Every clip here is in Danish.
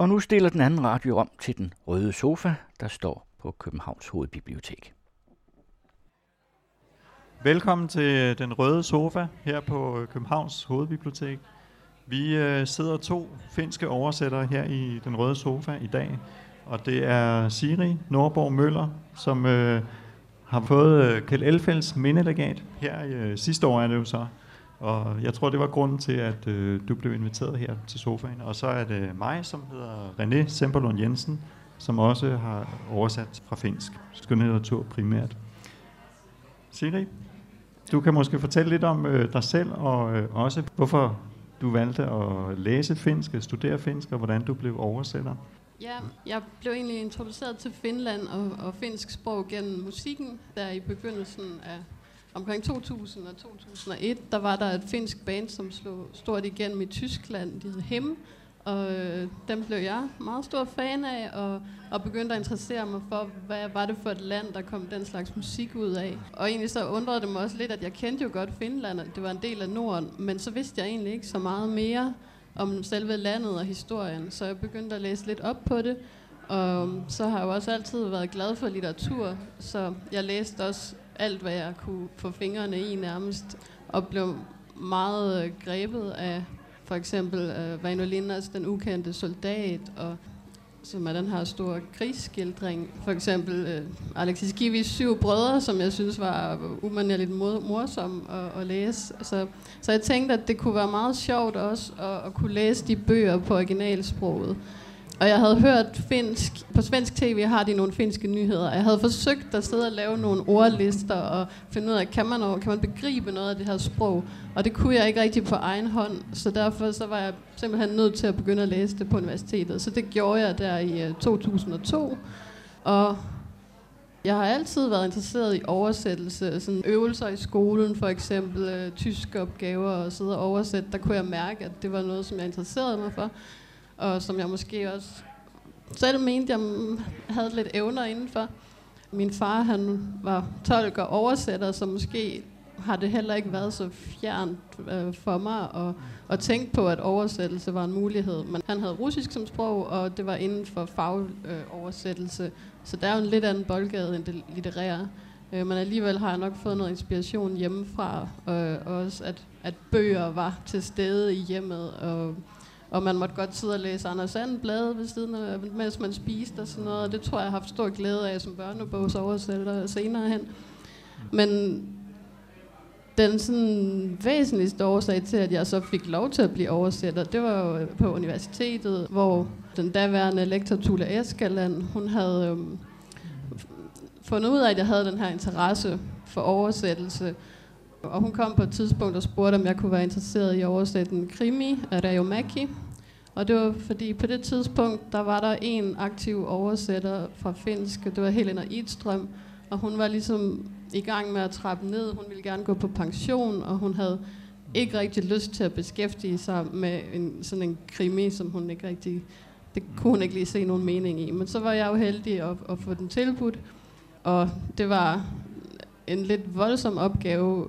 Og nu stiller den anden radio om til den røde sofa, der står på Københavns Hovedbibliotek. Velkommen til øh, den røde sofa her på øh, Københavns Hovedbibliotek. Vi øh, sidder to finske oversættere her i den røde sofa i dag, og det er Siri Norborg Møller, som øh, har fået øh, Kjeld Elfelds mindelegat her øh, sidste år er det jo så. Og jeg tror, det var grunden til, at øh, du blev inviteret her til sofaen. Og så er det mig, som hedder René Semperlund Jensen, som også har oversat fra finsk. Skønlitteratur primært. Siri, du kan måske fortælle lidt om øh, dig selv, og øh, også hvorfor du valgte at læse finsk, øh, studere finsk, og hvordan du blev oversætter. Ja, jeg blev egentlig introduceret til Finland og, og finsk sprog gennem musikken, der i begyndelsen af omkring 2000 og 2001, der var der et finsk band, som slog stort igennem i Tyskland, de hed Hem, og øh, dem blev jeg meget stor fan af, og, og begyndte at interessere mig for, hvad var det for et land, der kom den slags musik ud af. Og egentlig så undrede det mig også lidt, at jeg kendte jo godt Finland, det var en del af Norden, men så vidste jeg egentlig ikke så meget mere om selve landet og historien, så jeg begyndte at læse lidt op på det, og øh, så har jeg jo også altid været glad for litteratur, så jeg læste også alt, hvad jeg kunne få fingrene i nærmest, og blev meget øh, grebet af for eksempel øh, uh, Vaino Linnas Den ukendte soldat, og som er den her store krigsskildring. For eksempel uh, Alexis Givis Syv Brødre, som jeg synes var øh, umanerligt morsom at, at læse. Så, så jeg tænkte, at det kunne være meget sjovt også at, at kunne læse de bøger på originalsproget. Og jeg havde hørt finsk, på svensk tv har de nogle finske nyheder. Jeg havde forsøgt at sidde og lave nogle ordlister og finde ud af, kan man, kan man begribe noget af det her sprog? Og det kunne jeg ikke rigtig på egen hånd, så derfor så var jeg simpelthen nødt til at begynde at læse det på universitetet. Så det gjorde jeg der i øh, 2002. Og jeg har altid været interesseret i oversættelse, sådan øvelser i skolen, for eksempel øh, tyske opgaver og sidde og oversætte. Der kunne jeg mærke, at det var noget, som jeg interesserede mig for og som jeg måske også selv mente, jeg havde lidt evner indenfor. Min far han var tolk og oversætter, så måske har det heller ikke været så fjernt øh, for mig at, at tænke på, at oversættelse var en mulighed. Men han havde russisk som sprog, og det var inden for fagoversættelse. Øh, så der er jo en lidt anden boldgade end det litterære. Øh, men alligevel har jeg nok fået noget inspiration hjemmefra, og også at, at bøger var til stede i hjemmet, og og man måtte godt sidde og læse Anders Sand blade ved siden af, mens man spiste og sådan noget. Og det tror jeg, jeg har haft stor glæde af som børnebogsoversætter senere hen. Men den sådan væsentligste årsag til, at jeg så fik lov til at blive oversætter, det var jo på universitetet, hvor den daværende lektor Tula Eskaland, hun havde øhm, fundet ud af, at jeg havde den her interesse for oversættelse. Og hun kom på et tidspunkt og spurgte, om jeg kunne være interesseret i at oversætte en krimi af Rayomaki. Og det var fordi på det tidspunkt, der var der en aktiv oversætter fra finsk, det var Helena Idstrøm. Og hun var ligesom i gang med at trappe ned. Hun ville gerne gå på pension, og hun havde ikke rigtig lyst til at beskæftige sig med en, sådan en krimi, som hun ikke rigtig... Det kunne hun ikke lige se nogen mening i. Men så var jeg jo heldig at, at få den tilbudt. Og det var en lidt voldsom opgave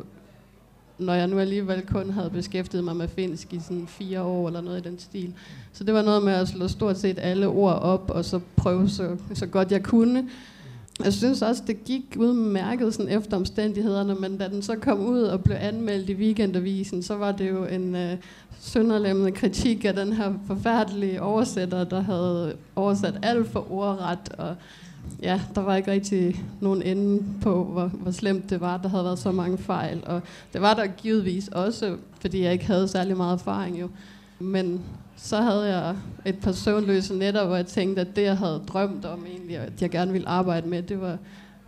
når jeg nu alligevel kun havde beskæftiget mig med finsk i sådan fire år eller noget i den stil. Så det var noget med at slå stort set alle ord op, og så prøve så, så godt jeg kunne. Jeg synes også, det gik udmærket sådan efter omstændighederne, men da den så kom ud og blev anmeldt i weekendavisen, så var det jo en øh, sønderlemmende kritik af den her forfærdelige oversætter, der havde oversat alt for ordret, og ja, der var ikke rigtig nogen ende på, hvor, hvor slemt det var. Der havde været så mange fejl, og det var der givetvis også, fordi jeg ikke havde særlig meget erfaring jo. Men så havde jeg et par søvnløse nætter, hvor jeg tænkte, at det, jeg havde drømt om egentlig, at jeg gerne ville arbejde med, det var,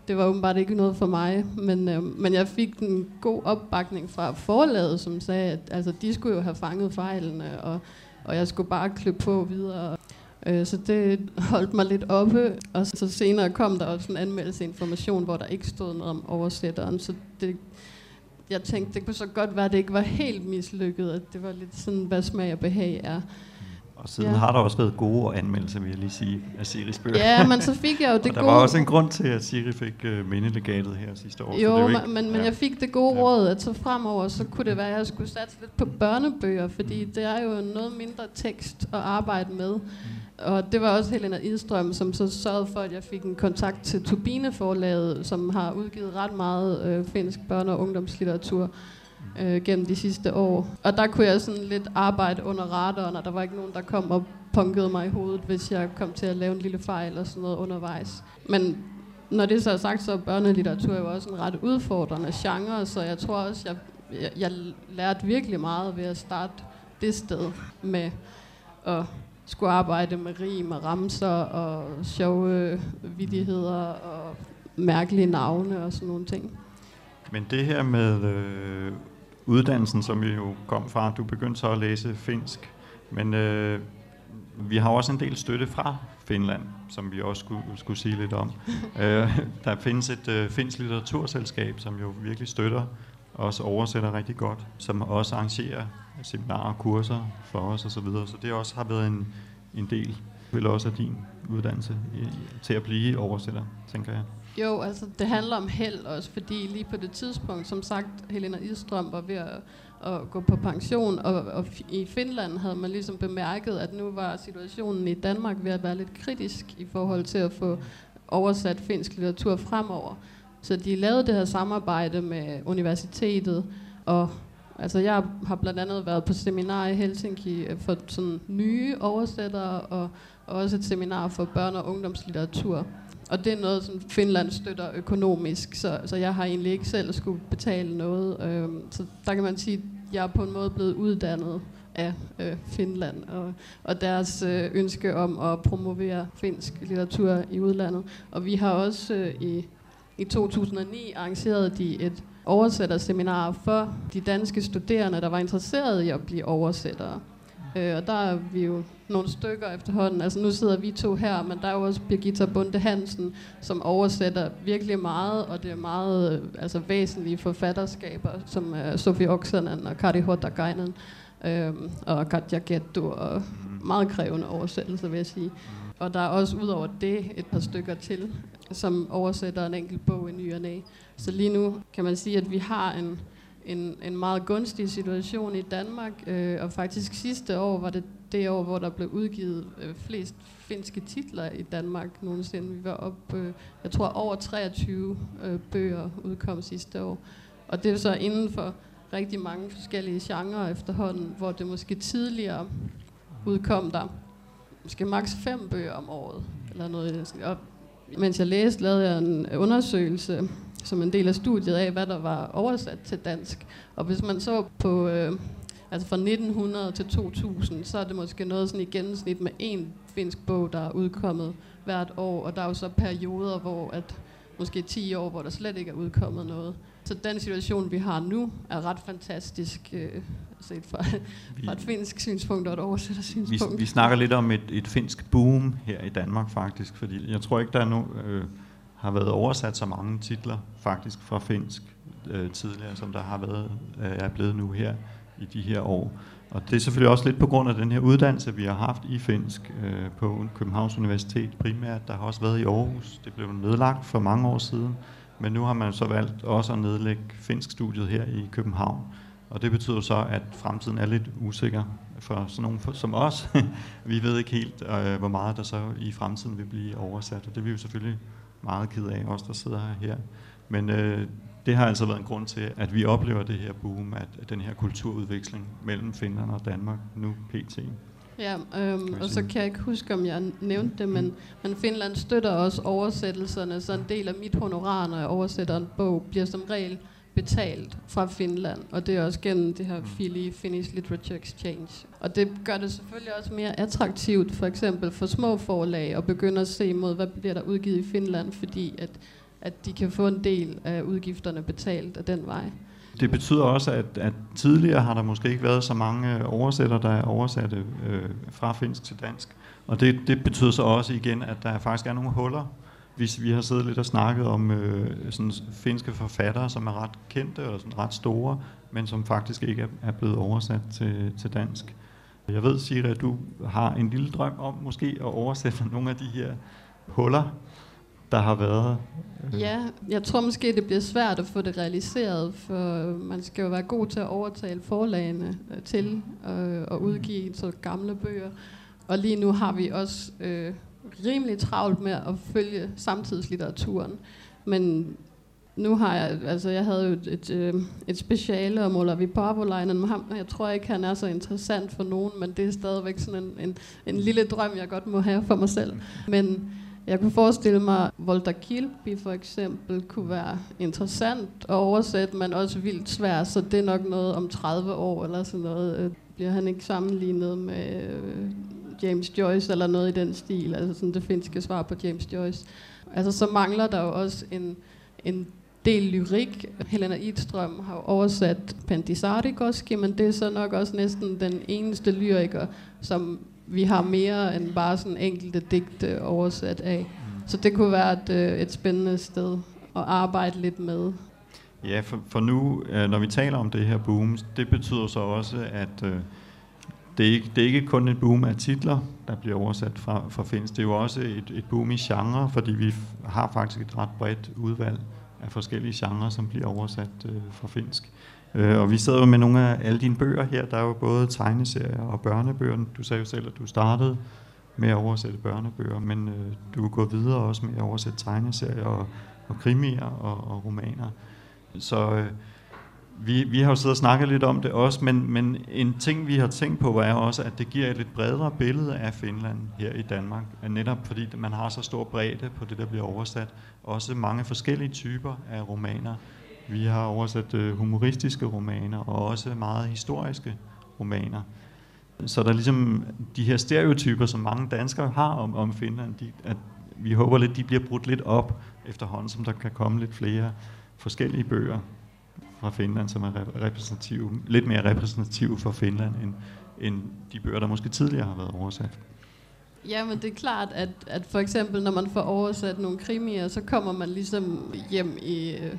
det var åbenbart ikke noget for mig. Men, øh, men jeg fik en god opbakning fra forlaget, som sagde, at altså, de skulle jo have fanget fejlene, og, og jeg skulle bare klø på videre. Øh, så det holdt mig lidt oppe, og så senere kom der også en anmeldelse information, hvor der ikke stod noget om oversætteren, så det, jeg tænkte, det kunne så godt være, at det ikke var helt mislykket, at det var lidt sådan, hvad smag og behag er. Og siden ja. har der også været gode anmeldelser, vil jeg lige sige, af Siris bøger. Ja, men så fik jeg jo det og der gode... var også en grund til, at Siri fik uh, mindelegatet her sidste år. Jo, så det men, ikke, men, men jeg fik det gode ja. råd, at så fremover, så kunne det være, at jeg skulle satse lidt på børnebøger, fordi det er jo noget mindre tekst at arbejde med. Og det var også Helena Idstrøm, som så sørgede for, at jeg fik en kontakt til Turbineforlaget, som har udgivet ret meget øh, finsk børne- og ungdomslitteratur øh, gennem de sidste år. Og der kunne jeg sådan lidt arbejde under radaren, og der var ikke nogen, der kom og punkede mig i hovedet, hvis jeg kom til at lave en lille fejl eller sådan noget undervejs. Men når det så er sagt, så er børnelitteratur jo også en ret udfordrende genre, så jeg tror også, jeg, jeg, jeg lærte virkelig meget ved at starte det sted med at skulle arbejde med rim og ramser og sjove vidigheder og mærkelige navne og sådan nogle ting. Men det her med øh, uddannelsen, som jo kom fra, du begyndte så at læse finsk, men øh, vi har også en del støtte fra Finland, som vi også skulle, skulle sige lidt om. øh, der findes et øh, finsk litteraturselskab, som jo virkelig støtter også oversætter rigtig godt, som også arrangerer seminarer og kurser for os osv. Så, videre. så det også har været en, en del, vel også af din uddannelse i, til at blive oversætter, tænker jeg. Jo, altså det handler om held også, fordi lige på det tidspunkt, som sagt, Helena Idstrøm var ved at, at gå på pension, og, og i Finland havde man ligesom bemærket, at nu var situationen i Danmark ved at være lidt kritisk i forhold til at få oversat finsk litteratur fremover. Så de lavede det her samarbejde med universitetet, og altså jeg har blandt andet været på seminar i Helsinki øh, for sådan nye oversættere, og, og også et seminar for børne- og ungdomslitteratur. Og det er noget, som Finland støtter økonomisk, så, så jeg har egentlig ikke selv skulle betale noget. Øh, så der kan man sige, at jeg er på en måde blevet uddannet af øh, Finland og, og deres øh, ønske om at promovere finsk litteratur i udlandet. Og vi har også øh, i, i 2009 arrangeret de et oversætterseminar for de danske studerende, der var interesserede i at blive oversættere. Øh, og der er vi jo nogle stykker efterhånden. Altså nu sidder vi to her, men der er jo også Birgitta Bunde Hansen, som oversætter virkelig meget, og det er meget øh, altså, væsentlige forfatterskaber, som er Sofie Oksanen og Kari Hotakainen øh, og Katja Getto, og meget krævende oversættelser, vil jeg sige. Og der er også udover det et par stykker til, som oversætter en enkelt bog i ny og næ. Så lige nu kan man sige, at vi har en, en, en meget gunstig situation i Danmark, øh, og faktisk sidste år var det det år, hvor der blev udgivet øh, flest finske titler i Danmark nogensinde. Vi var op, øh, jeg tror over 23 øh, bøger udkom sidste år. Og det er så inden for rigtig mange forskellige genrer efterhånden, hvor det måske tidligere udkom der måske maks fem bøger om året, eller noget. Og mens jeg læste, lavede jeg en undersøgelse som en del af studiet af, hvad der var oversat til dansk. Og hvis man så på, øh, altså fra 1900 til 2000, så er det måske noget sådan i gennemsnit med en finsk bog, der er udkommet hvert år. Og der er jo så perioder, hvor at måske 10 år, hvor der slet ikke er udkommet noget. Så den situation, vi har nu, er ret fantastisk, øh, set fra, vi, fra et finsk synspunkt og et oversætter synspunkt. Vi, vi snakker lidt om et, et finsk boom her i Danmark faktisk, fordi jeg tror ikke, der er no, øh, har været oversat så mange titler faktisk fra finsk øh, tidligere, som der har været øh, er blevet nu her i de her år. Og det er selvfølgelig også lidt på grund af den her uddannelse, vi har haft i finsk øh, på Københavns Universitet primært. Der har også været i Aarhus. Det blev nedlagt for mange år siden. Men nu har man så valgt også at nedlægge finsk studiet her i København. Og det betyder så, at fremtiden er lidt usikker for sådan nogen som os. vi ved ikke helt, øh, hvor meget der så i fremtiden vil blive oversat, og det vil vi jo selvfølgelig meget ked af, os der sidder her. Men øh, det har altså været en grund til, at vi oplever det her boom, at den her kulturudveksling mellem Finland og Danmark nu pt. Ja, øhm, og så kan jeg ikke huske, om jeg nævnte det, men, men Finland støtter også oversættelserne, så en del af mit honorar, når jeg oversætter en bog, bliver som regel betalt fra Finland, og det er også gennem det her mm. FILI, Finnish Literature Exchange. Og det gør det selvfølgelig også mere attraktivt, for eksempel for små forlag, at begynde at se mod, hvad bliver der udgivet i Finland, fordi at, at de kan få en del af udgifterne betalt af den vej. Det betyder også, at, at tidligere har der måske ikke været så mange oversættere, der er oversatte øh, fra finsk til dansk. Og det, det betyder så også igen, at der faktisk er nogle huller hvis vi har siddet lidt og snakket om øh, sådan finske forfattere, som er ret kendte og sådan ret store, men som faktisk ikke er, er blevet oversat til, til dansk. Jeg ved, Siri, at du har en lille drøm om måske at oversætte nogle af de her huller, der har været. Øh. Ja, jeg tror måske, det bliver svært at få det realiseret, for man skal jo være god til at overtale forlagene øh, til øh, at udgive så gamle bøger. Og lige nu har vi også øh, rimelig travlt med at følge samtidslitteraturen. Men nu har jeg, altså jeg havde jo et, et, øh, et speciale om Olavi Parvolainen, men ham, jeg tror ikke, han er så interessant for nogen, men det er stadigvæk sådan en, en, en lille drøm, jeg godt må have for mig selv. Men jeg kunne forestille mig, at Volta Kilby for eksempel kunne være interessant at oversætte, men også vildt svært, så det er nok noget om 30 år eller sådan noget. Øh, bliver han ikke sammenlignet med øh, James Joyce eller noget i den stil, altså sådan det finske svar på James Joyce. Altså så mangler der jo også en, en del lyrik. Helena Idstrøm har oversat Pandisarikoski, men det er så nok også næsten den eneste lyriker, som vi har mere end bare sådan enkelte digte oversat af. Mm. Så det kunne være et, øh, et spændende sted at arbejde lidt med. Ja, for, for nu, øh, når vi taler om det her boom, det betyder så også, at øh, det, er ikke, det er ikke kun et boom af titler, der bliver oversat fra, fra finsk. Det er jo også et, et boom i genre, fordi vi har faktisk et ret bredt udvalg af forskellige genrer, som bliver oversat øh, fra finsk. Øh, og vi sidder jo med nogle af alle dine bøger her. Der er jo både tegneserier og børnebøger. Du sagde jo selv, at du startede med at oversætte børnebøger, men øh, du går videre også med at oversætte tegneserier og, og krimier og, og romaner. Så øh, vi, vi har jo siddet og snakket lidt om det også, men, men en ting, vi har tænkt på, er også, at det giver et lidt bredere billede af Finland her i Danmark. Netop fordi man har så stor bredde på det, der bliver oversat. Også mange forskellige typer af romaner. Vi har oversat øh, humoristiske romaner og også meget historiske romaner. Så der er ligesom de her stereotyper, som mange danskere har om, om Finland, de, at vi håber lidt, de bliver brudt lidt op efterhånden, som der kan komme lidt flere forskellige bøger fra Finland, som er repræsentative, lidt mere repræsentative for Finland, end, end de bøger, der måske tidligere har været oversat. Ja, men det er klart, at, at for eksempel, når man får oversat nogle krimier, så kommer man ligesom hjem i øh,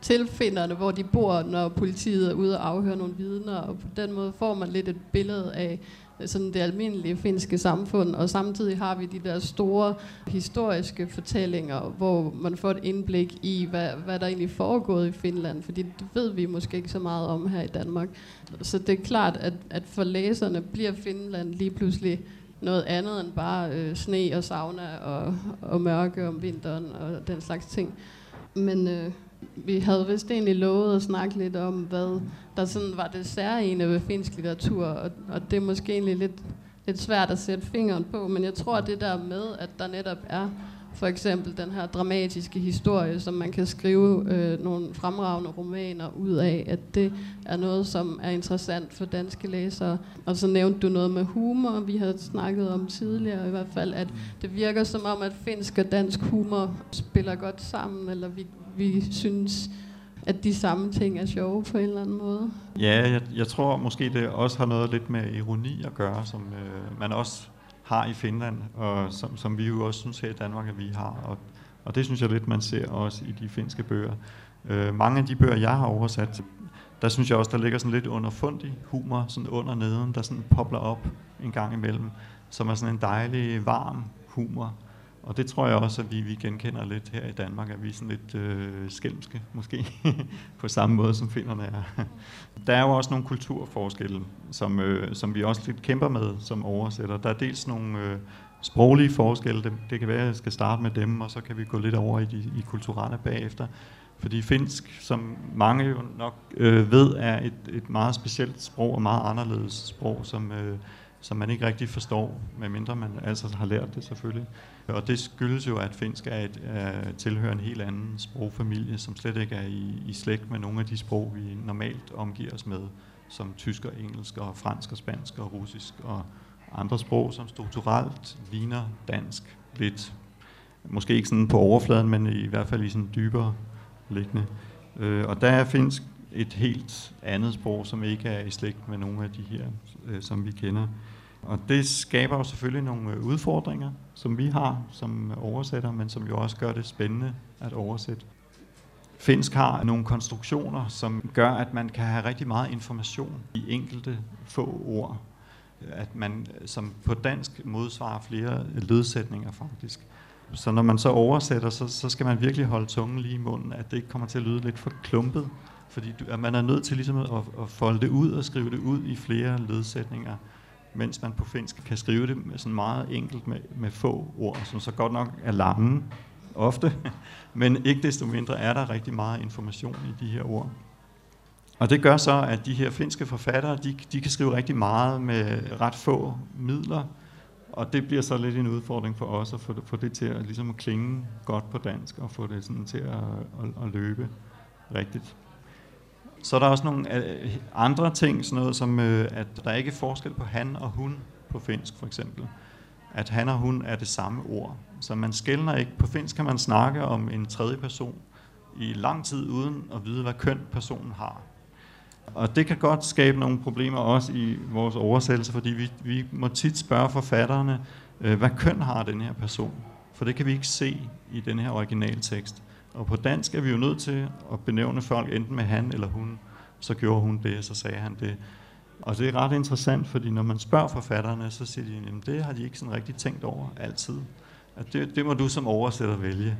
tilfinderne, hvor de bor, når politiet er ude og afhøre nogle vidner, og på den måde får man lidt et billede af sådan det almindelige finske samfund, og samtidig har vi de der store historiske fortællinger, hvor man får et indblik i, hvad, hvad der egentlig foregået i Finland, fordi det ved vi måske ikke så meget om her i Danmark. Så det er klart, at, at for læserne bliver Finland lige pludselig noget andet end bare øh, sne og sauna og, og mørke om vinteren og den slags ting. Men øh, vi havde vist egentlig lovet at snakke lidt om, hvad der sådan var det særlige ved finsk litteratur, og, og det er måske egentlig lidt, lidt svært at sætte fingeren på, men jeg tror, at det der med, at der netop er for eksempel den her dramatiske historie, som man kan skrive øh, nogle fremragende romaner ud af, at det er noget, som er interessant for danske læsere. Og så nævnte du noget med humor, vi har snakket om tidligere i hvert fald, at det virker som om, at finsk og dansk humor spiller godt sammen, eller vi, vi synes, at de samme ting er sjove på en eller anden måde. Ja, jeg, jeg tror måske, det også har noget lidt med ironi at gøre, som øh, man også har i Finland, og som, som vi jo også synes her i Danmark, at vi har. Og, og det synes jeg lidt, man ser også i de finske bøger. Øh, mange af de bøger, jeg har oversat, der synes jeg også, der ligger sådan lidt underfundig humor, sådan under neden, der sådan popler op en gang imellem, som er sådan en dejlig, varm humor, og det tror jeg også, at vi, vi genkender lidt her i Danmark, at vi er sådan lidt øh, skælmske, måske, på samme måde som finnerne er. Der er jo også nogle kulturforskelle, som, øh, som vi også lidt kæmper med som oversætter. Der er dels nogle øh, sproglige forskelle, det, det kan være, at jeg skal starte med dem, og så kan vi gå lidt over i de i kulturelle bagefter. Fordi finsk, som mange jo nok øh, ved, er et, et meget specielt sprog og meget anderledes sprog, som, øh, som man ikke rigtig forstår, medmindre man altså har lært det selvfølgelig. Og det skyldes jo, at finsk er et, er, tilhører en helt anden sprogfamilie, som slet ikke er i, i slægt med nogle af de sprog, vi normalt omgiver os med, som tysk og engelsk og fransk og spansk og russisk og andre sprog, som strukturelt ligner dansk lidt. Måske ikke sådan på overfladen, men i hvert fald i sådan dybere liggende. Øh, og der er finsk et helt andet sprog, som ikke er i slægt med nogle af de her, øh, som vi kender. Og det skaber jo selvfølgelig nogle øh, udfordringer, som vi har som øh, oversætter, men som jo også gør det spændende at oversætte. Finsk har nogle konstruktioner, som gør, at man kan have rigtig meget information i enkelte få ord. at man øh, som på dansk modsvarer flere ledsætninger faktisk. Så når man så oversætter, så, så skal man virkelig holde tungen lige i munden, at det ikke kommer til at lyde lidt for klumpet, fordi du, at man er nødt til ligesom at, at folde det ud og skrive det ud i flere ledsætninger, mens man på finsk kan skrive det med sådan meget enkelt med, med få ord, som så godt nok er lange ofte, men ikke desto mindre er der rigtig meget information i de her ord. Og det gør så, at de her finske forfattere, de, de kan skrive rigtig meget med ret få midler, og det bliver så lidt en udfordring for os at få det, få det til at, ligesom at klinge godt på dansk, og få det sådan til at, at, at løbe rigtigt. Så er der også nogle øh, andre ting, sådan noget som, øh, at der er ikke er forskel på han og hun på finsk for eksempel. At han og hun er det samme ord. Så man skældner ikke. På finsk kan man snakke om en tredje person i lang tid, uden at vide, hvad køn personen har. Og det kan godt skabe nogle problemer også i vores oversættelse, fordi vi, vi må tit spørge forfatterne, øh, hvad køn har den her person? For det kan vi ikke se i den her originaltekst. Og på dansk er vi jo nødt til at benævne folk enten med han eller hun. Så gjorde hun det, så sagde han det. Og det er ret interessant, fordi når man spørger forfatterne, så siger de, at det har de ikke sådan rigtig tænkt over altid. At det, det må du som oversætter vælge.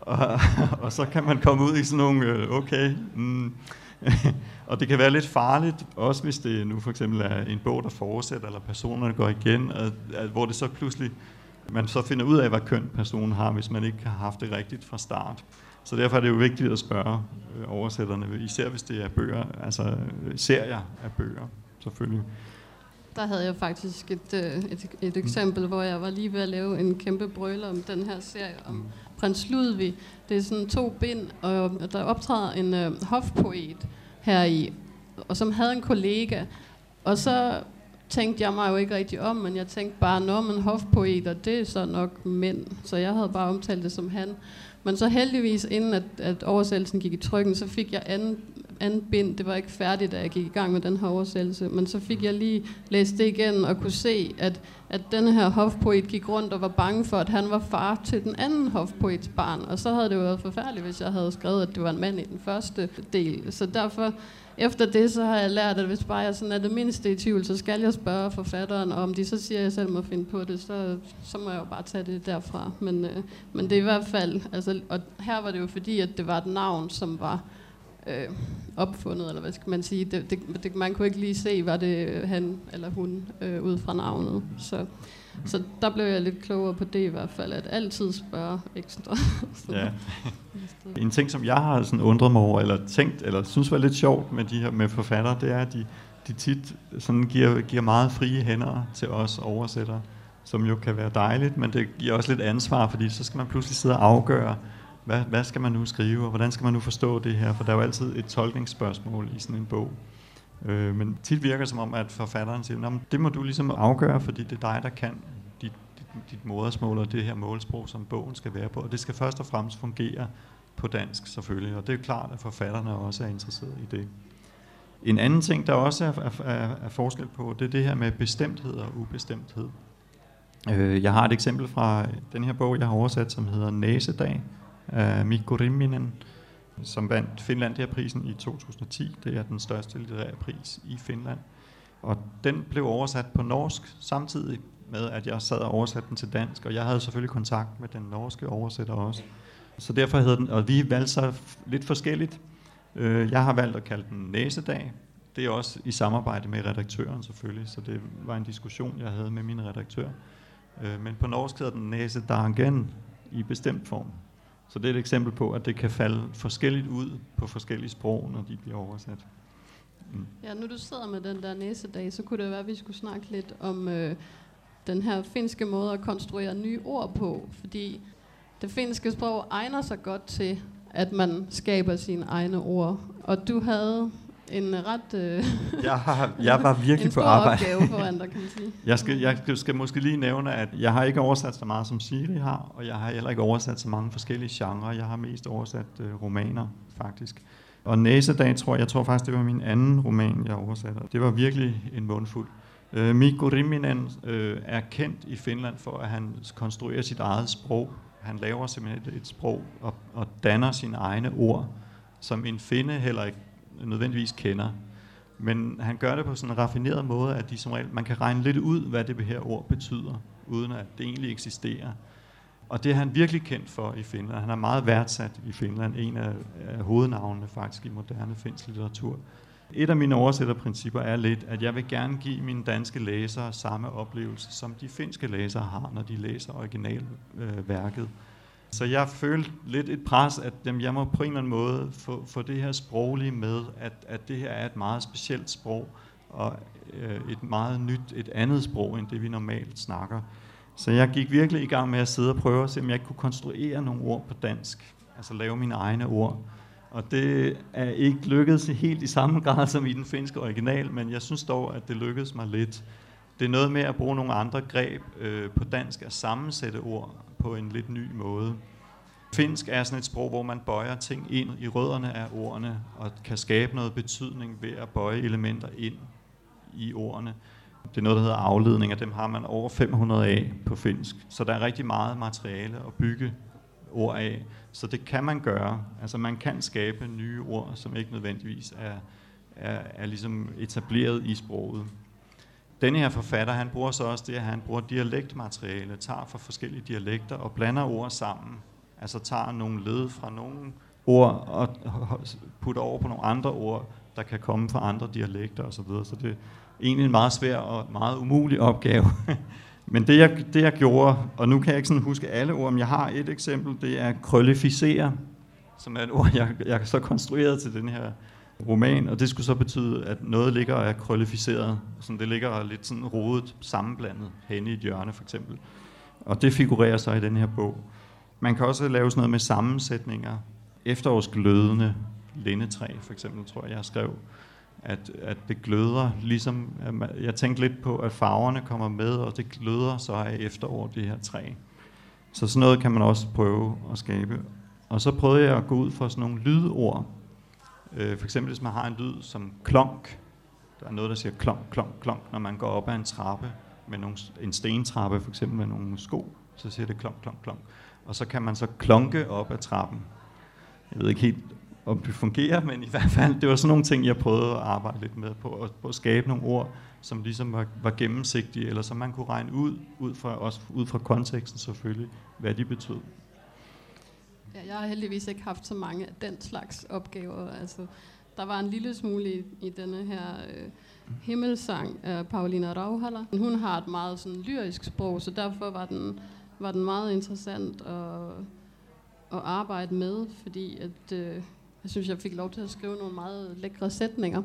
Og, og så kan man komme ud i sådan nogle, øh, okay, mm, og det kan være lidt farligt, også hvis det nu for eksempel er en bog, der fortsætter, eller personerne går igen, og, at, hvor det så pludselig, man så finder ud af, hvad køn personen har, hvis man ikke har haft det rigtigt fra start. Så derfor er det jo vigtigt at spørge øh, oversætterne, især hvis det er bøger, altså serier af bøger, selvfølgelig. Der havde jeg faktisk et, øh, et, et eksempel, hvor jeg var lige ved at lave en kæmpe brøler om den her serie om mm. prins Ludvig. Det er sådan to bind, og der optræder en øh, hofpoet her i, og som havde en kollega. Og så tænkte jeg mig jo ikke rigtig om, men jeg tænkte bare, når man hofpoeter, det er så nok mænd. Så jeg havde bare omtalt det som han. Men så heldigvis, inden at, at oversættelsen gik i trykken, så fik jeg anden, anden bind. Det var ikke færdigt, da jeg gik i gang med den her oversættelse. Men så fik jeg lige læst det igen og kunne se, at, at den her hofpoet gik rundt og var bange for, at han var far til den anden hofpoets barn. Og så havde det jo været forfærdeligt, hvis jeg havde skrevet, at det var en mand i den første del. Så derfor efter det, så har jeg lært, at hvis bare jeg sådan er det mindste i tvivl, så skal jeg spørge forfatteren, og om de så siger, at jeg selv må finde på det, så, så må jeg jo bare tage det derfra. Men, øh, men det er i hvert fald, altså, og her var det jo fordi, at det var et navn, som var øh, opfundet, eller hvad skal man sige. Det, det, det, man kunne ikke lige se, var det han eller hun øh, ud fra navnet. Så, så der blev jeg lidt klogere på det i hvert fald, at altid spørge ekstra. ja. En ting, som jeg har sådan undret mig over, eller tænkt, eller synes var lidt sjovt med de her med forfattere, det er, at de, de tit sådan giver, giver meget frie hænder til os oversættere, som jo kan være dejligt, men det giver også lidt ansvar, fordi så skal man pludselig sidde og afgøre, hvad, hvad skal man nu skrive, og hvordan skal man nu forstå det her, for der er jo altid et tolkningsspørgsmål i sådan en bog. Øh, men tit virker det som om, at forfatteren siger, det må du ligesom afgøre, fordi det er dig, der kan dit, dit, dit modersmål og det her målsprog, som bogen skal være på. Og det skal først og fremmest fungere på dansk selvfølgelig, og det er jo klart, at forfatterne også er interesseret i det. En anden ting, der også er, er, er forskel på, det er det her med bestemthed og ubestemthed. Øh, jeg har et eksempel fra den her bog, jeg har oversat, som hedder Næsedag af Mikko Rimminen, som vandt Finlandia-prisen i 2010. Det er den største litterære pris i Finland. Og den blev oversat på norsk samtidig med, at jeg sad og oversatte den til dansk, og jeg havde selvfølgelig kontakt med den norske oversætter også. Så derfor hedder den, og vi valgte så lidt forskelligt. Øh, jeg har valgt at kalde den Næsedag. Det er også i samarbejde med redaktøren selvfølgelig, så det var en diskussion, jeg havde med min redaktør. Øh, men på norsk hedder den Næsedagen i bestemt form. Så det er et eksempel på, at det kan falde forskelligt ud på forskellige sprog, når de bliver oversat. Mm. Ja, nu du sidder med den der næsedag, så kunne det være, at vi skulle snakke lidt om øh, den her finske måde at konstruere nye ord på, fordi det finske sprog egner sig godt til, at man skaber sine egne ord. Og du havde en ret... Øh, jeg, har, jeg var virkelig på arbejde. opgave foran dig, kan man sige. jeg, skal, jeg skal måske lige nævne, at jeg har ikke oversat så meget, som Siri har, og jeg har heller ikke oversat så mange forskellige genrer. Jeg har mest oversat øh, romaner, faktisk. Og Næsedag, tror jeg, jeg tror faktisk, det var min anden roman, jeg oversatte. Det var virkelig en mundfuld. Øh, Mikko Rimminen øh, er kendt i Finland for, at han konstruerer sit eget sprog. Han laver simpelthen et, et sprog og, og danner sine egne ord, som en finde heller ikke nødvendigvis kender. Men han gør det på sådan en raffineret måde, at de som regel, man kan regne lidt ud, hvad det her ord betyder, uden at det egentlig eksisterer. Og det er han virkelig kendt for i Finland. Han er meget værdsat i Finland, en af, af hovednavnene faktisk i moderne finsk litteratur. Et af mine oversætterprincipper er lidt, at jeg vil gerne give mine danske læsere samme oplevelse, som de finske læsere har, når de læser originalværket. Øh, så jeg følte lidt et pres, at jamen, jeg må på en eller anden måde få, få det her sproglige med, at, at det her er et meget specielt sprog, og øh, et meget nyt, et andet sprog, end det vi normalt snakker. Så jeg gik virkelig i gang med at sidde og prøve at se, om jeg kunne konstruere nogle ord på dansk. Altså lave mine egne ord. Og det er ikke lykkedes helt i samme grad som i den finske original, men jeg synes dog, at det lykkedes mig lidt. Det er noget med at bruge nogle andre greb øh, på dansk, at sammensætte ord på en lidt ny måde. Finsk er sådan et sprog, hvor man bøjer ting ind i rødderne af ordene, og kan skabe noget betydning ved at bøje elementer ind i ordene. Det er noget, der hedder afledning, og dem har man over 500 af på finsk. Så der er rigtig meget materiale at bygge ord af. Så det kan man gøre. Altså man kan skabe nye ord, som ikke nødvendigvis er, er, er ligesom etableret i sproget. Denne her forfatter, han bruger så også det, at han bruger dialektmateriale, tager fra forskellige dialekter og blander ord sammen. Altså tager nogle led fra nogle ord og putter over på nogle andre ord, der kan komme fra andre dialekter osv. Så, videre. så det er egentlig en meget svær og meget umulig opgave. Men det jeg, det jeg gjorde, og nu kan jeg ikke sådan huske alle ord, men jeg har et eksempel, det er krøllificere, som er et ord, jeg, jeg så konstrueret til den her roman, og det skulle så betyde, at noget ligger og er krøllificeret, så det ligger lidt sådan rodet, sammenblandet henne i et hjørne for eksempel. Og det figurerer så i den her bog. Man kan også lave sådan noget med sammensætninger. Efterårsglødende lindetræ, for eksempel, tror jeg, jeg skrev, at, at det gløder, ligesom, jeg tænkte lidt på, at farverne kommer med, og det gløder så af efterår, det her træ. Så sådan noget kan man også prøve at skabe. Og så prøvede jeg at gå ud for sådan nogle lydord, Øh, for eksempel hvis man har en lyd som klonk, der er noget, der siger klonk, klonk, klonk, når man går op ad en trappe, med nogle, en stentrappe for eksempel med nogle sko, så siger det klonk, klonk, klonk. Og så kan man så klonke op ad trappen. Jeg ved ikke helt, om det fungerer, men i hvert fald, det var sådan nogle ting, jeg prøvede at arbejde lidt med på, at, på at skabe nogle ord, som ligesom var, var gennemsigtige, eller som man kunne regne ud, ud fra, også ud fra konteksten selvfølgelig, hvad de betød. Ja, jeg har heldigvis ikke haft så mange af den slags opgaver. Altså, der var en lille smule i, i denne her øh, himmelsang af Paulina Rauhala. Hun har et meget sådan, lyrisk sprog, så derfor var den, var den meget interessant at, at arbejde med, fordi at, øh, jeg synes, jeg fik lov til at skrive nogle meget lækre sætninger.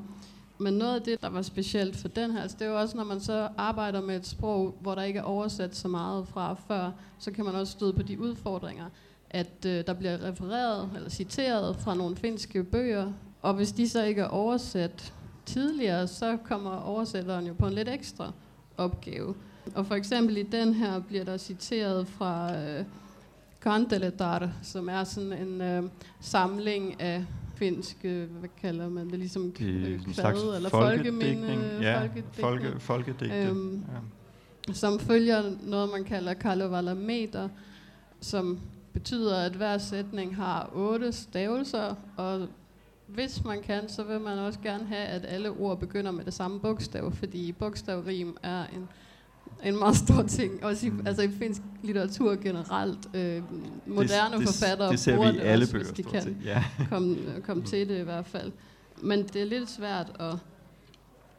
Men noget af det, der var specielt for den her, altså det er jo også, når man så arbejder med et sprog, hvor der ikke er oversat så meget fra før, så kan man også støde på de udfordringer, at øh, der bliver refereret eller citeret fra nogle finske bøger, og hvis de så ikke er oversat tidligere, så kommer oversætteren jo på en lidt ekstra opgave. Og for eksempel i den her bliver der citeret fra øh, Kanteletar, som er sådan en øh, samling af finske, hvad kalder man det, ligesom kvad, eller folkeminde, ja, folke, folkedigte. Øhm, ja. Som følger noget, man kalder Kalevala meter, som betyder, at hver sætning har otte stavelser, og hvis man kan, så vil man også gerne have, at alle ord begynder med det samme bogstav, fordi bogstavrim er en, en meget stor ting, også i, mm. altså i finsk litteratur generelt. Øh, moderne det, forfattere det, det bruger det alle også, bøger, hvis de kan ja. komme, komme til det i hvert fald. Men det er lidt svært at,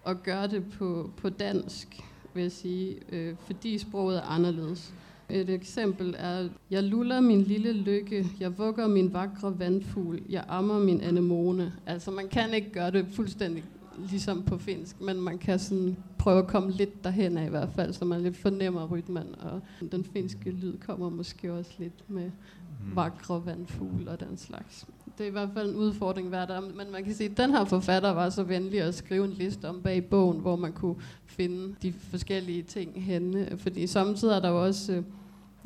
at gøre det på, på dansk, vil jeg sige, øh, fordi sproget er anderledes. Et eksempel er, jeg luller min lille lykke, jeg vugger min vakre vandfugl, jeg ammer min anemone. Altså man kan ikke gøre det fuldstændig ligesom på finsk, men man kan sådan prøve at komme lidt derhen af i hvert fald, så man lidt fornemmer rytmen, og den finske lyd kommer måske også lidt med mm. vakre vandfugl og den slags. Det er i hvert fald en udfordring hver dag, men man kan sige, at den her forfatter var så venlig at skrive en liste om bag bogen, hvor man kunne finde de forskellige ting henne, fordi samtidig er der jo også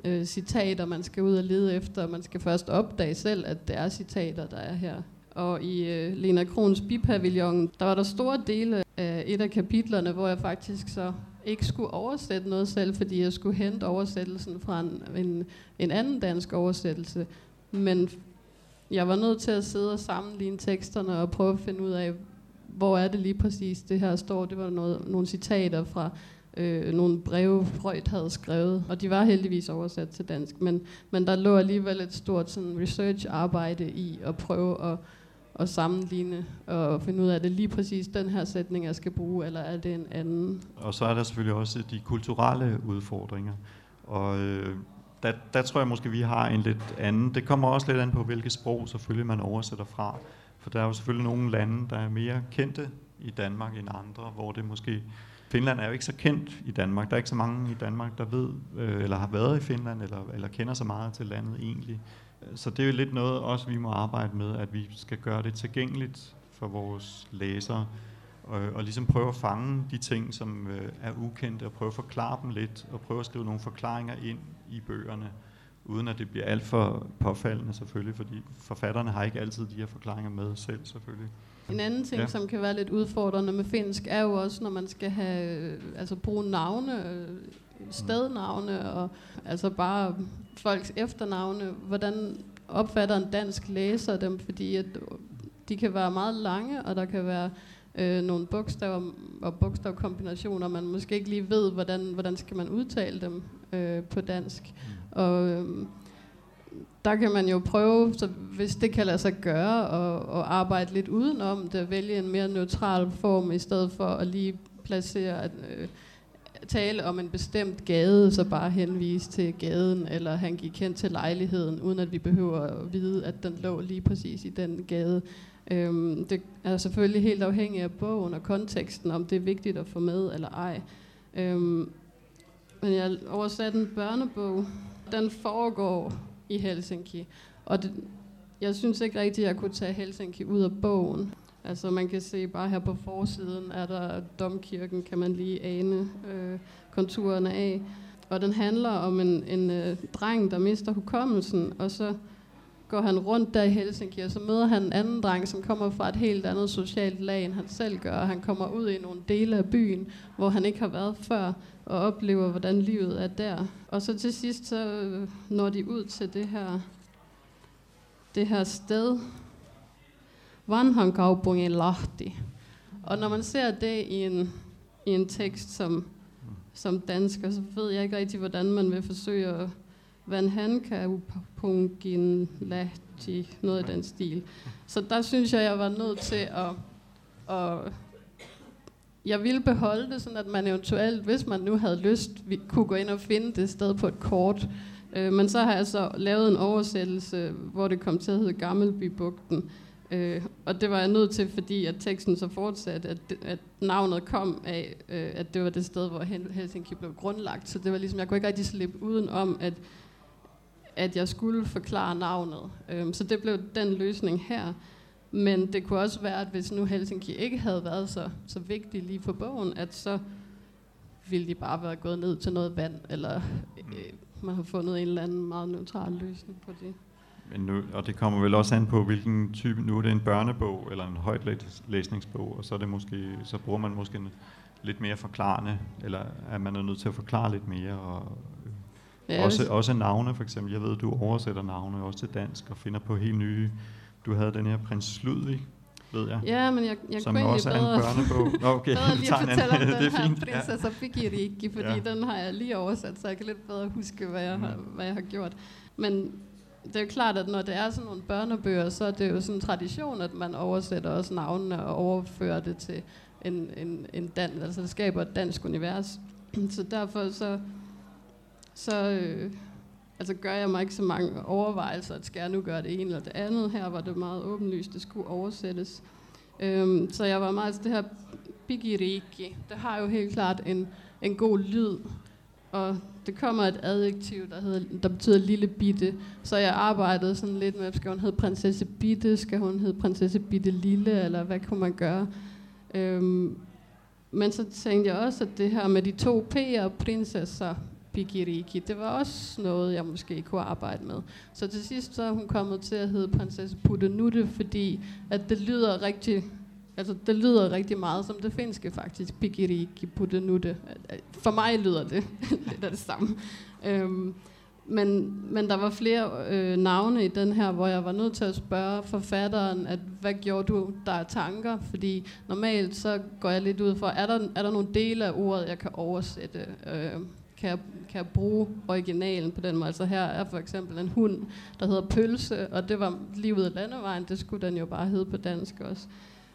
øh, citater, man skal ud og lede efter, og man skal først opdage selv, at det er citater, der er her. Og i øh, Lena Krons bipavillon, der var der store dele af et af kapitlerne, hvor jeg faktisk så ikke skulle oversætte noget selv, fordi jeg skulle hente oversættelsen fra en, en, en anden dansk oversættelse. Men jeg var nødt til at sidde og sammenligne teksterne og prøve at finde ud af, hvor er det lige præcis det her står. Det var noget, nogle citater fra øh, nogle breve, Freud havde skrevet, og de var heldigvis oversat til dansk, men, men der lå alligevel et stort sådan, research-arbejde i at prøve at, at sammenligne og finde ud af, er det lige præcis den her sætning, jeg skal bruge, eller er det en anden? Og så er der selvfølgelig også de kulturelle udfordringer, og øh, der, der tror jeg måske, vi har en lidt anden. Det kommer også lidt an på, hvilket sprog selvfølgelig man oversætter fra. For der er jo selvfølgelig nogle lande, der er mere kendte i Danmark end andre, hvor det måske... Finland er jo ikke så kendt i Danmark. Der er ikke så mange i Danmark, der ved, øh, eller har været i Finland, eller, eller kender så meget til landet egentlig. Så det er jo lidt noget, også vi må arbejde med, at vi skal gøre det tilgængeligt for vores læsere, og, og ligesom prøve at fange de ting, som øh, er ukendte, og prøve at forklare dem lidt, og prøve at skrive nogle forklaringer ind i bøgerne, uden at det bliver alt for påfaldende selvfølgelig, fordi forfatterne har ikke altid de her forklaringer med selv selvfølgelig. En anden ting, ja. som kan være lidt udfordrende med finsk, er jo også, når man skal have, altså bruge navne, øh, stednavne, og altså bare folks efternavne. Hvordan opfatter en dansk læser dem? Fordi at de kan være meget lange, og der kan være øh, nogle bogstaver og bogstavkombinationer, man måske ikke lige ved, hvordan, hvordan skal man udtale dem øh, på dansk. Mm. Og øh, der kan man jo prøve, så hvis det kan lade sig gøre, og, og arbejde lidt udenom det, vælge en mere neutral form, i stedet for at lige placere, at, øh, tale om en bestemt gade, så bare henvise til gaden, eller han gik hen til lejligheden, uden at vi behøver at vide, at den lå lige præcis i den gade. Øhm, det er selvfølgelig helt afhængigt af bogen og konteksten, om det er vigtigt at få med eller ej. Øhm, men jeg oversatte en børnebog. Den foregår i Helsinki. Og det, jeg synes ikke rigtigt, at jeg kunne tage Helsinki ud af bogen. Altså man kan se bare her på forsiden, er der domkirken, kan man lige ane øh, konturerne af. Og den handler om en, en øh, dreng, der mister hukommelsen, og så går han rundt der i Helsinki, og så møder han en anden dreng, som kommer fra et helt andet socialt lag, end han selv gør. Han kommer ud i nogle dele af byen, hvor han ikke har været før, og oplever, hvordan livet er der. Og så til sidst, så øh, når de ud til det her, det her sted, Vanhan kaupungin Lahti. Og når man ser det i en, i en tekst som, som dansker, så ved jeg ikke rigtig, hvordan man vil forsøge at Vanhan kaupungin Lahti, noget i den stil. Så der synes jeg, jeg var nødt til at, at jeg ville beholde det, sådan at man eventuelt, hvis man nu havde lyst, vi kunne gå ind og finde det sted på et kort. Øh, men så har jeg så lavet en oversættelse, hvor det kom til at hedde Gammelbybugten. Øh, og det var jeg nødt til, fordi at teksten så fortsatte, at, at navnet kom af, øh, at det var det sted, hvor Helsinki blev grundlagt. Så det var ligesom, jeg kunne ikke rigtig slippe uden om, at, at jeg skulle forklare navnet. Øh, så det blev den løsning her. Men det kunne også være, at hvis nu Helsinki ikke havde været så, så vigtig lige for bogen, at så ville de bare være gået ned til noget vand, eller øh, man har fundet en eller anden meget neutral løsning på det. Men nu, og det kommer vel også an på, hvilken type, nu er det en børnebog eller en højtlæsningsbog, og så, er det måske, så bruger man måske en, lidt mere forklarende, eller er man nødt til at forklare lidt mere, og ja, også, også navne for eksempel. Jeg ved, du oversætter navne også til dansk, og finder på helt nye, du havde den her prins Ludvig, ved jeg. Ja, men jeg, jeg som kunne også bedre, er en børnebog. Nå, okay, bedre lige fortælle om det den er fint. her prinsesse. Fikiriki, fordi ja. den har jeg lige oversat, så jeg kan lidt bedre huske, hvad jeg, mm. har, hvad jeg har gjort. Men det er jo klart, at når det er sådan nogle børnebøger, så er det jo sådan en tradition, at man oversætter også navnene og overfører det til en, en, en dan, altså det skaber et dansk univers. så derfor så, så øh, altså gør jeg mig ikke så mange overvejelser, at skal jeg nu gøre det ene eller det andet. Her var det meget åbenlyst, det skulle oversættes. Øhm, så jeg var meget, altså det her bigiriki, det har jo helt klart en, en god lyd, og det kommer et adjektiv, der, hedder, der betyder lille bitte. Så jeg arbejdede sådan lidt med, skal hun hedde prinsesse bitte, skal hun hedde prinsesse bitte lille, eller hvad kunne man gøre? Øhm, men så tænkte jeg også, at det her med de to P'er, prinsesser, Bigiriki, det var også noget, jeg måske kunne arbejde med. Så til sidst så er hun kommet til at hedde prinsesse Puttenutte, fordi at det lyder rigtig Altså, det lyder rigtig meget som det finske faktisk. Pikiriki Puttenutte. For mig lyder det lidt af det samme. Øhm, men, men der var flere øh, navne i den her, hvor jeg var nødt til at spørge forfatteren, at hvad gjorde du der er tanker? Fordi normalt så går jeg lidt ud for, er der, er der nogle dele af ordet, jeg kan oversætte? Øh, kan, jeg, kan jeg bruge originalen på den måde? Altså her er for eksempel en hund, der hedder Pølse, og det var livet af landevejen, det skulle den jo bare hedde på dansk også.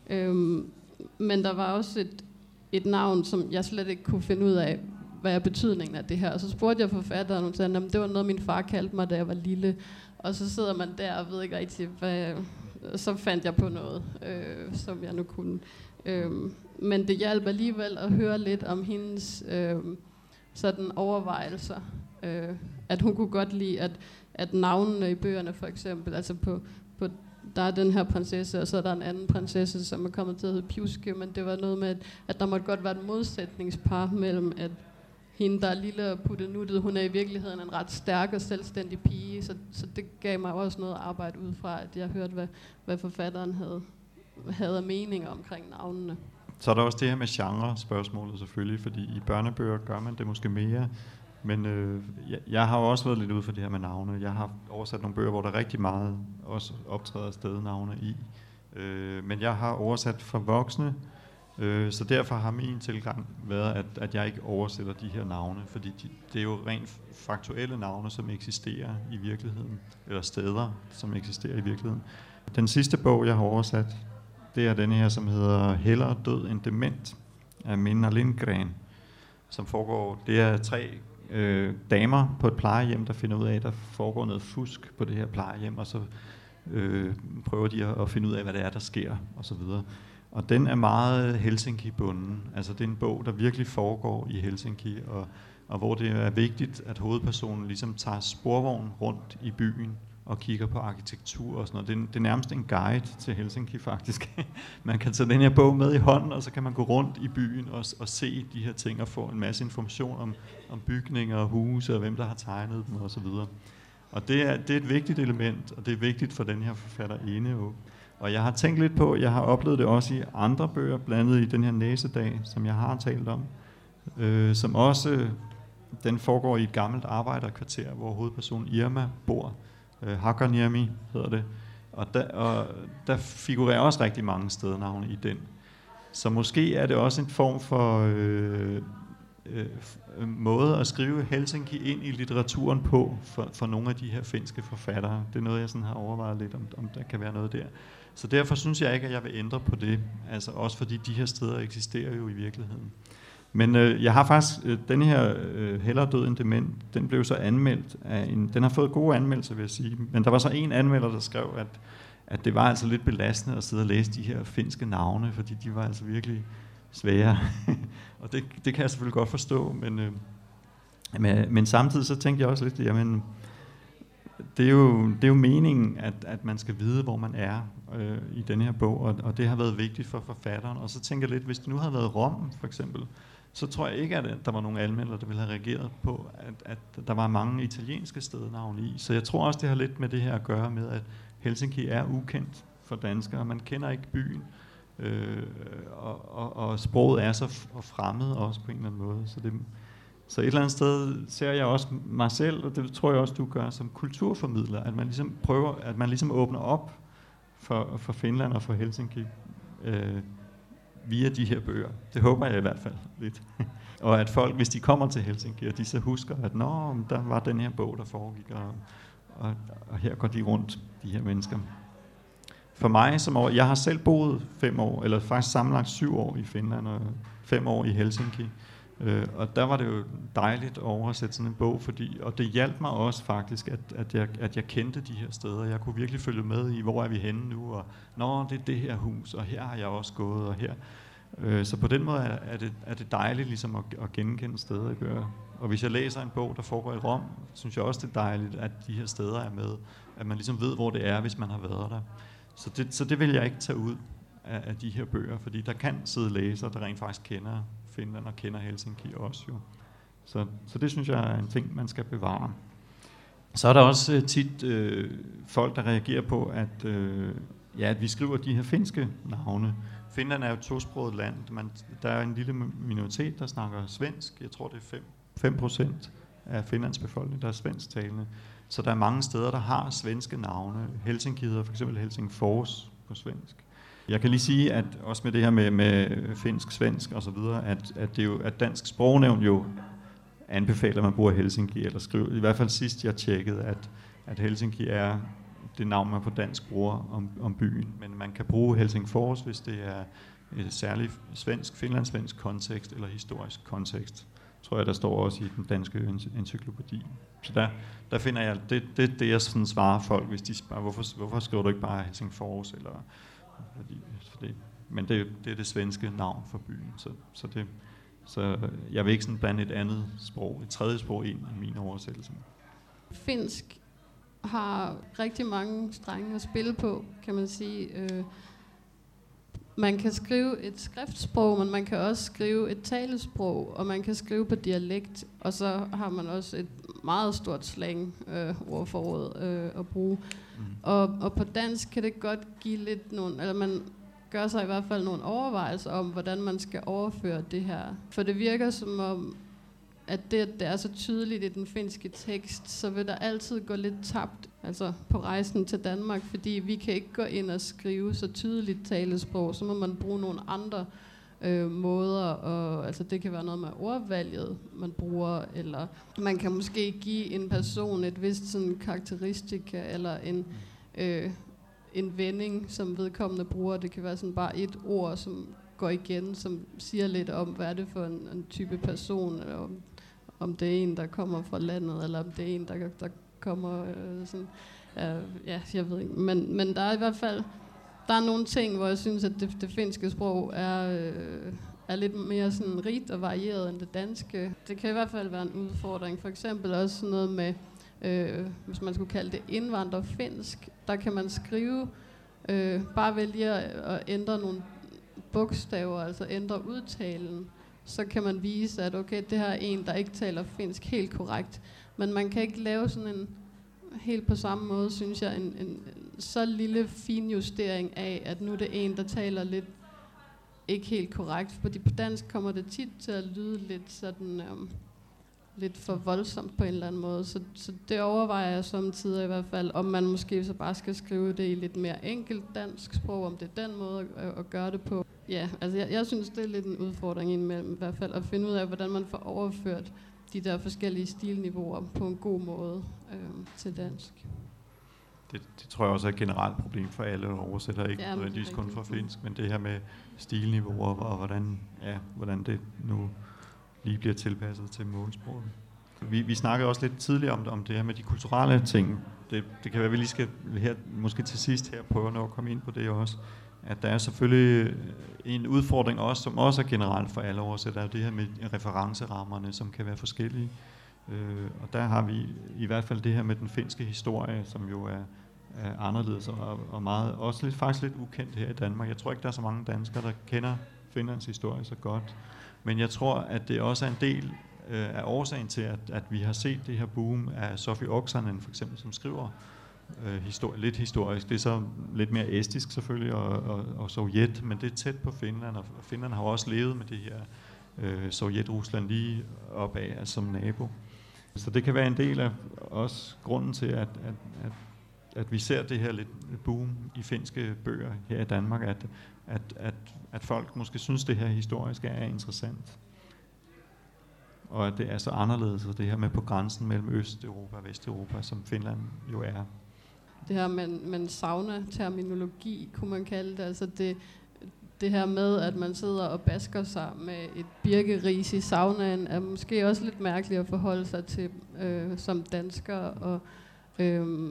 Øhm, men der var også et, et navn, som jeg slet ikke kunne finde ud af, hvad er betydningen af det her. Og så spurgte jeg forfatteren, og sagde, det var noget, min far kaldte mig, da jeg var lille. Og så sidder man der og ved ikke rigtig, hvad... Så fandt jeg på noget, øh, som jeg nu kunne. Øh, men det hjalp alligevel at høre lidt om hendes øh, sådan overvejelser. Øh, at hun kunne godt lide, at, at navnene i bøgerne for eksempel, altså på, på der er den her prinsesse, og så er der en anden prinsesse, som er kommet til at hedde Pjuske, men det var noget med, at, at der måtte godt være et modsætningspar mellem, at hende, der er lille og puttenuttet, hun er i virkeligheden en ret stærk og selvstændig pige, så, så det gav mig også noget arbejde ud fra, at jeg hørte, hvad, hvad forfatteren havde, havde mening meninger omkring navnene. Så er der også det her med genre-spørgsmålet selvfølgelig, fordi i børnebøger gør man det måske mere, men øh, jeg, jeg har jo også været lidt ude for det her med navne. Jeg har oversat nogle bøger, hvor der rigtig meget også optræder stednavne i. Øh, men jeg har oversat for voksne, Øh, så derfor har min tilgang været, at, at jeg ikke oversætter de her navne, fordi de, det er jo rent faktuelle navne, som eksisterer i virkeligheden, eller steder, som eksisterer i virkeligheden. Den sidste bog, jeg har oversat, det er den her, som hedder Heller død end dement, af Minna Lindgren, som foregår, det er tre øh, damer på et plejehjem, der finder ud af, at der foregår noget fusk på det her plejehjem, og så øh, prøver de at, at finde ud af, hvad det er, der sker, og så videre. Og den er meget Helsinki-bunden. Altså det er en bog, der virkelig foregår i Helsinki, og, og hvor det er vigtigt, at hovedpersonen ligesom tager sporvognen rundt i byen og kigger på arkitektur og sådan noget. Det er, det er nærmest en guide til Helsinki faktisk. man kan tage den her bog med i hånden, og så kan man gå rundt i byen og, og se de her ting og få en masse information om, om bygninger og huse og hvem der har tegnet dem osv. Og, og det er, det er et vigtigt element, og det er vigtigt for den her forfatter ene og jeg har tænkt lidt på, jeg har oplevet det også i andre bøger, blandet i den her næsedag, som jeg har talt om, øh, som også, den foregår i et gammelt arbejderkvarter, hvor hovedpersonen Irma bor. Øh, Hakaniemi hedder det. Og der, og der figurerer også rigtig mange stednavne i den. Så måske er det også en form for øh, øh, øh, måde at skrive Helsinki ind i litteraturen på for, for nogle af de her finske forfattere. Det er noget, jeg sådan har overvejet lidt, om, om der kan være noget der. Så derfor synes jeg ikke, at jeg vil ændre på det. Altså også fordi de her steder eksisterer jo i virkeligheden. Men øh, jeg har faktisk, øh, den her øh, Heller død end dement, den blev så anmeldt af en, den har fået gode anmeldelser, vil jeg sige. Men der var så en anmelder, der skrev, at, at det var altså lidt belastende at sidde og læse de her finske navne, fordi de var altså virkelig svære. og det, det kan jeg selvfølgelig godt forstå, men, øh, men, men samtidig så tænkte jeg også lidt, jamen, det er jo, det er jo meningen, at, at man skal vide, hvor man er øh, i den her bog, og, og det har været vigtigt for forfatteren. Og så tænker jeg lidt, hvis det nu havde været Rom, for eksempel, så tror jeg ikke, at der var nogen anmeldere, der ville have reageret på, at, at der var mange italienske stednavne i. Så jeg tror også, det har lidt med det her at gøre med, at Helsinki er ukendt for danskere. Man kender ikke byen, øh, og, og, og sproget er så fremmed også på en eller anden måde. Så det, så et eller andet sted ser jeg også mig selv, og det tror jeg også, du gør som kulturformidler, at man ligesom prøver, at man ligesom åbner op for, for Finland og for Helsinki øh, via de her bøger. Det håber jeg i hvert fald lidt. og at folk, hvis de kommer til Helsinki, og de så husker, at Nå, der var den her bog, der foregik, og, og, og her går de rundt, de her mennesker. For mig som år, jeg har selv boet fem år, eller faktisk sammenlagt syv år i Finland, og fem år i Helsinki. Øh, og der var det jo dejligt at oversætte sådan en bog, fordi, og det hjalp mig også faktisk, at, at, jeg, at jeg kendte de her steder. Jeg kunne virkelig følge med i, hvor er vi henne nu, og nå, det er det her hus, og her har jeg også gået, og her. Øh, så på den måde er, er, det, er det dejligt ligesom at, at genkende steder i bøger. Øh, og hvis jeg læser en bog, der foregår i Rom, synes jeg også, det er dejligt, at de her steder er med. At man ligesom ved, hvor det er, hvis man har været der. Så det, så det vil jeg ikke tage ud af, af de her bøger, fordi der kan sidde læsere, der rent faktisk kender Finland og kender Helsinki også jo. Så, så det synes jeg er en ting, man skal bevare. Så er der også uh, tit uh, folk, der reagerer på, at, uh, ja, at vi skriver de her finske navne. Finland er jo et tosproget land. Man, der er en lille minoritet, der snakker svensk. Jeg tror, det er 5, 5 procent af Finlands befolkning, der er svensktalende. Så der er mange steder, der har svenske navne. Helsinki hedder for eksempel Helsingfors på svensk. Jeg kan lige sige, at også med det her med, med finsk, svensk og så videre, at, at, det jo, at Dansk Sprognævn jo anbefaler, at man bruger Helsinki, eller skriver, i hvert fald sidst jeg tjekkede, at, at Helsinki er det navn, man på dansk bruger om, om byen. Men man kan bruge Helsingfors, hvis det er et særligt svensk, finlandssvensk kontekst eller historisk kontekst. Tror jeg, der står også i den danske encyklopædi. Så der, der finder jeg, det, det, det jeg sådan svarer folk, hvis de spørger, hvorfor, hvorfor skriver du ikke bare Helsingfors, eller fordi, men det, det er det svenske navn for byen, så, så, det, så jeg vil ikke sådan blande et andet sprog, et tredje sprog ind i min oversættelse. Finsk har rigtig mange strenge at spille på, kan man sige. Øh, man kan skrive et skriftsprog, men man kan også skrive et talesprog, og man kan skrive på dialekt, og så har man også et meget stort slang øh, ordforråd øh, at bruge. Mm. Og, og på dansk kan det godt give lidt nogle, eller man gør sig i hvert fald nogle overvejelser om, hvordan man skal overføre det her. For det virker som om, at det, at det er så tydeligt i den finske tekst, så vil der altid gå lidt tabt altså på rejsen til Danmark, fordi vi kan ikke gå ind og skrive så tydeligt talesprog, så må man bruge nogle andre øh, måder, og altså det kan være noget med ordvalget, man bruger, eller man kan måske give en person et vist sådan karakteristika, eller en, øh, en vending, som vedkommende bruger. Det kan være sådan bare et ord, som går igen, som siger lidt om, hvad er det for en, en type person, eller om, det er en, der kommer fra landet, eller om det er en, der, der kommer øh, sådan, øh, ja, jeg ved ikke. Men, men der er i hvert fald, der er nogle ting, hvor jeg synes, at det, det finske sprog er, øh, er lidt mere sådan rigt og varieret end det danske. Det kan i hvert fald være en udfordring. For eksempel også sådan noget med, øh, hvis man skulle kalde det indvandrerfinsk, der kan man skrive, øh, bare vælge at ændre nogle bogstaver, altså ændre udtalen, så kan man vise, at okay, det her er en, der ikke taler finsk helt korrekt. Men man kan ikke lave sådan en, helt på samme måde, synes jeg, en, en, en så lille finjustering af, at nu er det en, der taler lidt ikke helt korrekt. Fordi på dansk kommer det tit til at lyde lidt sådan... Um, lidt for voldsomt på en eller anden måde. Så, så det overvejer jeg samtidig i hvert fald, om man måske så bare skal skrive det i lidt mere enkelt dansk sprog, om det er den måde at, at gøre det på. Ja, altså jeg, jeg synes, det er lidt en udfordring indimellem i hvert fald, at finde ud af, hvordan man får overført de der forskellige stilniveauer på en god måde øh, til dansk. Det, det tror jeg også er et generelt problem for alle oversætter, ikke ja, nødvendigvis kun for finsk, men det her med stilniveauer og hvordan, ja, hvordan det nu lige bliver tilpasset til målsproget. Vi, vi snakkede også lidt tidligere om, om det her med de kulturelle ting. Det, det kan være, at vi lige skal her, måske til sidst her prøve at komme ind på det også. At der er selvfølgelig en udfordring også, som også er generelt for alle oversættere, det her med referencerammerne, som kan være forskellige. Øh, og der har vi i hvert fald det her med den finske historie, som jo er, er anderledes og, og meget, også lidt, faktisk lidt ukendt her i Danmark. Jeg tror ikke, der er så mange danskere, der kender Finlands historie så godt. Men jeg tror, at det også er en del øh, af årsagen til, at, at vi har set det her boom af Sofie Oksanen, for eksempel, som skriver øh, histori- lidt historisk. Det er så lidt mere estisk selvfølgelig, og, og, og Sovjet, men det er tæt på Finland, og Finland har også levet med det her øh, Sovjet-Rusland lige opad altså som nabo. Så det kan være en del af også grunden til, at, at, at, at vi ser det her lidt boom i finske bøger her i Danmark, at, at, at, at folk måske synes, det her historiske er interessant. Og at det er så anderledes, og det her med på grænsen mellem Østeuropa og Vesteuropa, som Finland jo er. Det her, man, man savner terminologi, kunne man kalde det. Altså det, det her med, at man sidder og basker sig med et birkeris i saunaen, er måske også lidt mærkeligt at forholde sig til øh, som dansker. Og, øh,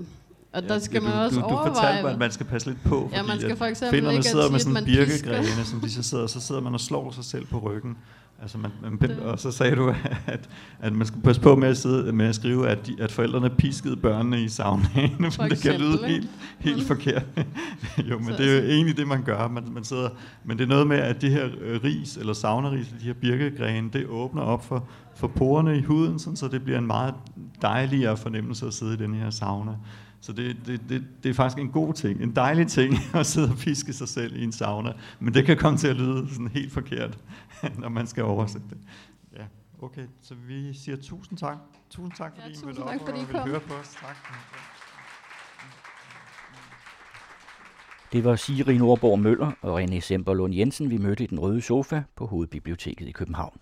og der skal ja, man også du, du, du fortalte mig, at man skal passe lidt på, fordi ja, man skal for eksempel finderne ikke sidder med sådan en birkegrene, som de så sidder, så sidder man og slår sig selv på ryggen. Altså man, man, og så sagde du, at, at man skulle passe på med at, sidde, med at skrive, at, de, at forældrene piskede børnene i saunaen, for det kan lyde helt, helt mm. forkert. jo, men så, det er jo egentlig det, man gør. Man, man sidder, men det er noget med, at det her øh, ris, eller saunaris, de her birkegrene, det åbner op for, for porerne i huden, sådan, så det bliver en meget dejligere fornemmelse at sidde i den her sauna. Så det, det, det, det er faktisk en god ting, en dejlig ting at sidde og fiske sig selv i en sauna. Men det kan komme til at lyde sådan helt forkert, når man skal oversætte det. Ja, Okay, så vi siger tusind tak. Tusind tak, fordi Ja, I mødte tak, op fordi I og ville kom. høre på os. Tak. Det var Siri Nordborg Møller og René Semperlund Jensen, vi mødte i den røde sofa på Hovedbiblioteket i København.